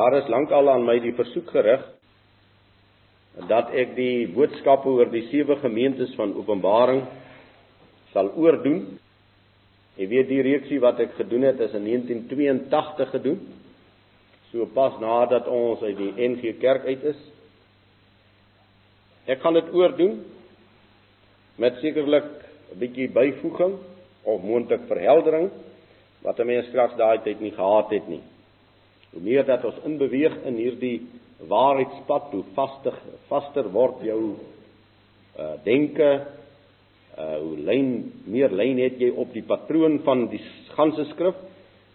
Daar is lankal aan my die versoek gerig dat ek die boodskap oor die sewe gemeentes van Openbaring sal oordoen. Jy weet die reeksie wat ek gedoen het is in 1982 gedoen. So pas nadat ons uit die NG Kerk uit is. Ek gaan dit oordoen met sekerlik 'n bietjie byvoeging of moontlik verheldering wat 'n mens krag daai tyd nie gehad het nie. Hoe meer dat ons inbeweeg in hierdie waarheidspad, hoe vaster vaster word jou uh denke, uh hoe lyn meer lyn het jy op die patroon van die ganse skrif.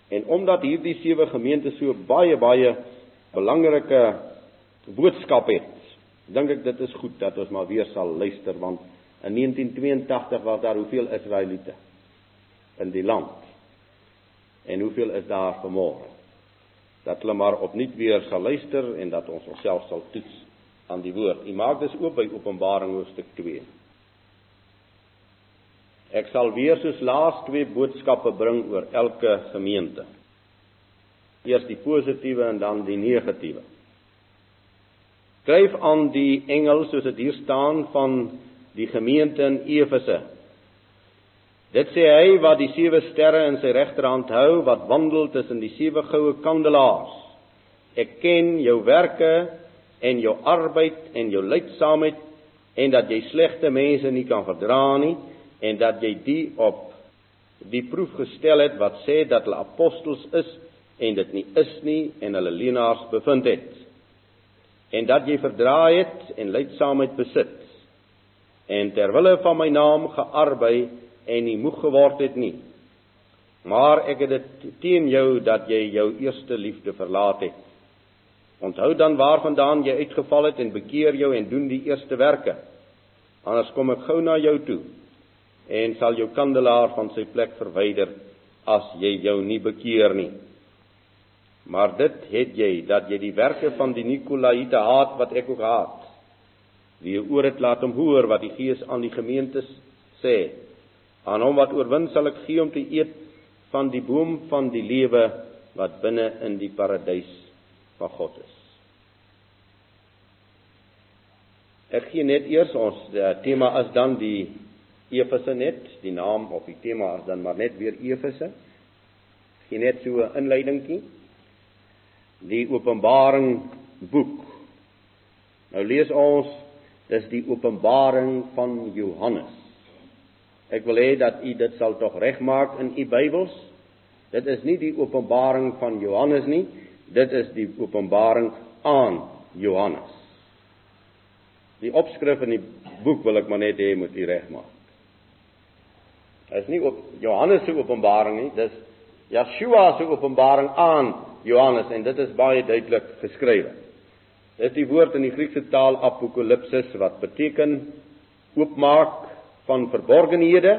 En omdat hierdie sewe gemeentes so baie baie belangrike boodskap het, dink ek dit is goed dat ons maar weer sal luister want in 1982 was daar hoeveel Israeliete in die land. En hoeveel is daar vanmôre? Dat hulle maar opnuut weer sal luister en dat ons onsself sal toets aan die woord. U maak dus oop by Openbaring hoofstuk 2. Ek sal weer soos laas twee boodskappe bring oor elke gemeente. Eers die positiewe en dan die negatiewe. Skryf aan die engel soos dit hier staan van die gemeente in Efese Dit sê hy wat die sewe sterre in sy regterhand hou, wat wandel tussen die sewe goue kandelaars. Ek ken jou werke en jou arbeid en jou lydsaamheid en dat jy slegte mense nie kan verdra nie en dat jy die op die proef gestel het wat sê dat hulle apostels is en dit nie is nie en hulle leenaars bevind het. En dat jy verdraai het en lydsaamheid besit en ter wille van my naam gearbei en nie moeg geword het nie. Maar ek het dit teen jou dat jy jou eerste liefde verlaat het. Onthou dan waarvandaan jy uitgeval het en bekeer jou en doen die eerste werke. Anders kom ek gou na jou toe en sal jou kandelaar van sy plek verwyder as jy jou nie bekeer nie. Maar dit het jy dat jy die werke van die Nikolaïte haat wat ek ook haat. Wie oor dit laat hom hoor wat die Gees aan die gemeentes sê. Aan hom wat oorwin sal ek gee om te eet van die boom van die lewe wat binne in die paradys van God is. Ek gee net eers ons uh, tema is dan die Efese net, die naam of die tema is dan maar net weer Efese. Gee net so 'n inleidingkie. Die Openbaring boek. Nou lees ons dis die Openbaring van Johannes. Ek wil hê dat u dit sal tog regmaak in u Bybels. Dit is nie die openbaring van Johannes nie, dit is die openbaring aan Johannes. Die opskrif in die boek wil ek maar net hê moet u regmaak. Dit is nie op Johannes se openbaring nie, dis Yeshua se openbaring aan Johannes en dit is baie duidelik geskrywe. Dit is die woord in die Griekse taal apokalipsis wat beteken oopmaak van verborgenhede,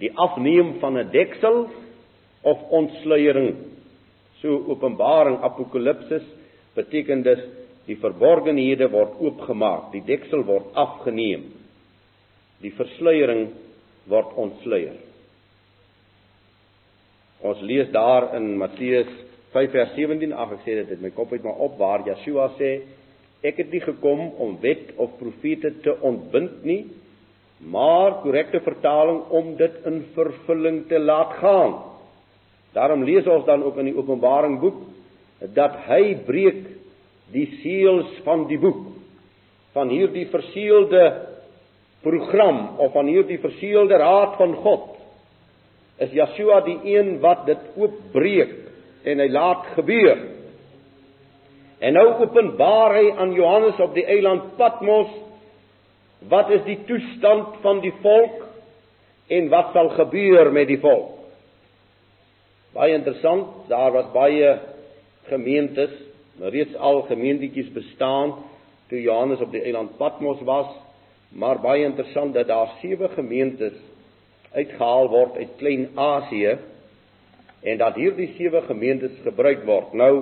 die afneem van 'n deksel of ontsluiering. So Openbaring Apokalipsis beteken dus die verborgenhede word oopgemaak, die deksel word afgeneem. Die versluiering word ontsluier. Ons lees daar in Matteus 5 vers 17 af ek sê dit het my kop uit maar op waar Yeshua sê ek het nie gekom om wet of profete te ontbind nie maar korrekte vertaling om dit in vervulling te laat gaan. Daarom lees ons dan ook in die Openbaring boek dat hy breek die seels van die boek van hierdie verseelde program of van hierdie verseelde raad van God. Is Yeshua die een wat dit oopbreek en hy laat gebeur. En nou openbaar hy aan Johannes op die eiland Patmos wat is die toestand van die volk en wat sal gebeur met die volk? Baie interessant, daar was baie gemeentes, reeds al gemeentetjies bestaan toe Johannes op die eiland Patmos was, maar baie interessant dat daar sewe gemeentes uitgehaal word uit Klein-Asië en dat hierdie sewe gemeentes gebruik word. Nou,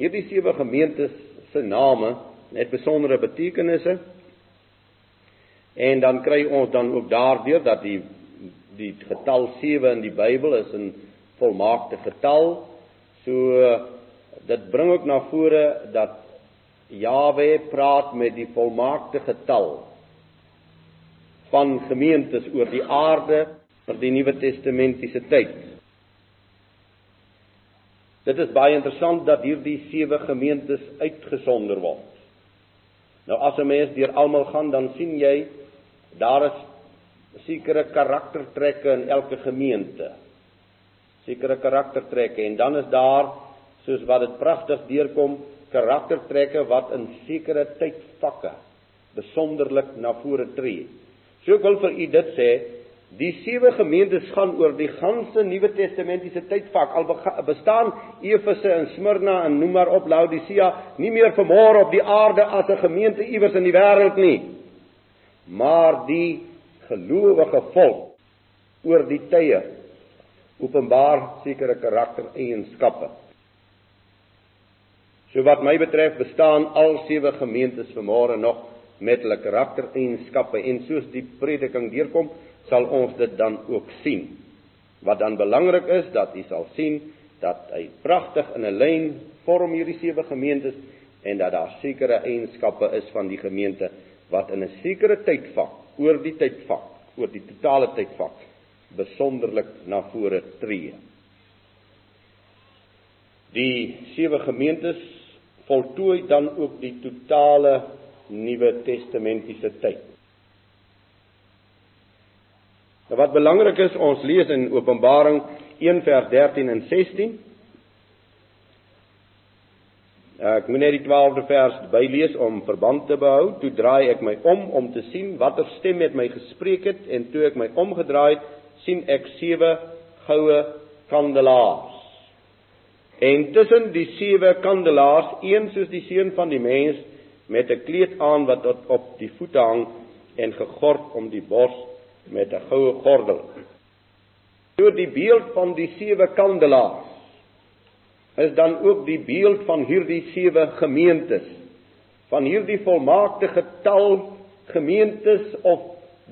hierdie sewe gemeentes se name het besondere betekenisse En dan kry ons dan ook daardeur dat die die getal 7 in die Bybel is 'n volmaakte getal. So dit bring ook na vore dat Jawe praat met die volmaakte getal van gemeentes oor die aarde vir die Nuwe Testamentiese tyd. Dit is baie interessant dat hierdie sewe gemeentes uitgesonder word. Nou as 'n mens deur almal gaan, dan sien jy daar is sekere karaktertrekke in elke gemeente. Sekere karaktertrekke en dan is daar soos wat dit pragtig deurkom, karaktertrekke wat in sekere tydvakke besonderlik na vore tree. So ek wil vir u dit sê, die sewe gemeentes gaan oor die ganse Nuwe Testamentiese tydvak. Al bestaan Efese en Smyrna en noem maar op Laodicea nie meer vermoor op die aarde as 'n gemeente iewers in die wêreld nie. Maar die gelowige volk oor die tye openbaar sekere karaktereienskappe. So wat my betref bestaan al sewe gemeentes vanmôre nog met hulle karaktereienskappe en soos die prediking deurkom, sal ons dit dan ook sien. Wat dan belangrik is dat jy sal sien dat hy pragtig in 'n lyn vorm hierdie sewe gemeentes en dat daar sekere eienskappe is van die gemeente wat in 'n sekere tydvak, oor die tydvak, oor die totale tydvak besonderlik na vore tree. Die sewe gemeentes voltooi dan ook die totale Nuwe Testamentiese tyd. Nou wat belangrik is, ons lees in Openbaring 1 vers 13 en 16. Ek moet net die 12de vers bylees om verband te behou. Toe draai ek my om om te sien watter stem met my gespreek het en toe ek my omgedraai het, sien ek sewe goue kandelaars. En tussen die sewe kandelaars, een soos die seun van die mens met 'n kleed aan wat tot op die voete hang en gegord om die bors met 'n goue gordel. Deur die beeld van die sewe kandelaars is dan ook die beeld van hierdie sewe gemeentes van hierdie volmaakte getal gemeentes of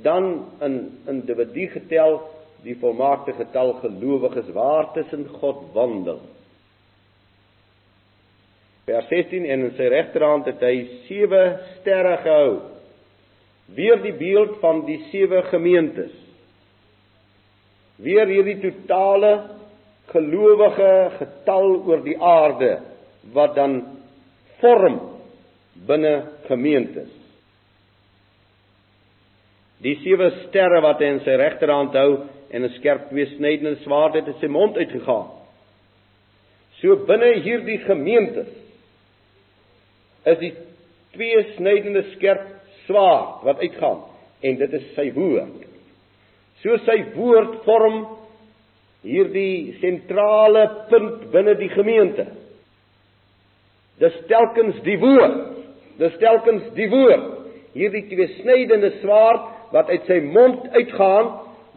dan in individu getel die volmaakte getal gelowiges waar tussen God wandel. Vers 16 en in sy regterhand het hy sewe sterre gehou. Weer die beeld van die sewe gemeentes. Weer hierdie totale gelowige getal oor die aarde wat dan vorm binne gemeentes. Die sewe sterre wat hy in sy regterhand hou en 'n skerp tweesnydende swaard het in sy mond uitgegaan. So binne hierdie gemeentes is die twee snydende skerp swaard wat uitgaan en dit is sy woord. So sy woord vorm hierdie sentrale punt binne die gemeente. Dis telkens die woord. Dis telkens die woord. Hierdie twee snydende swaard wat uit sy mond uitgaan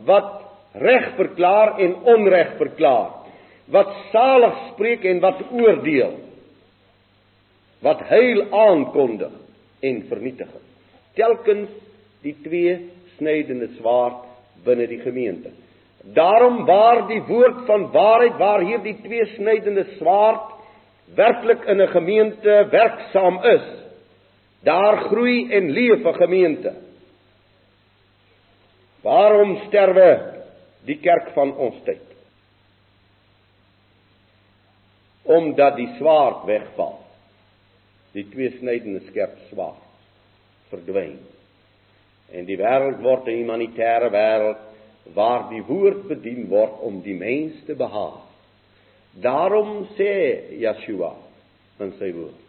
wat reg verklaar en onreg verklaar. Wat salig spreek en wat oordeel wat heil aankondig en vernietiging. Telkens die twee snydende swaard binne die gemeente. Daarom waar die woord van waarheid waar hierdie twee snydende swaard werklik in 'n gemeente werksaam is, daar groei en leef 'n gemeente. Waarom sterwe die kerk van ons tyd? Omdat die swaard wegval die twee snydende skerp swaard verdwyn. En die wêreld word 'n humanitêre wêreld waar die woord bedien word om die mens te behaag. Daarom sê Yeshua in sy woord.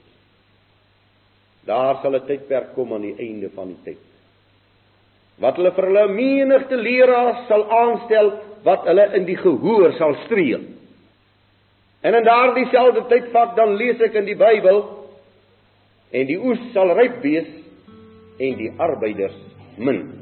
Daar sal 'n tydperk kom aan die einde van die tyd. Wat hulle vir hulle menigte leraars sal aanstel wat hulle in die gehoor sal streel. En in daardie selfde tydvak dan lees ek in die Bybel en die oes sal ryp wees en die arbeiders min.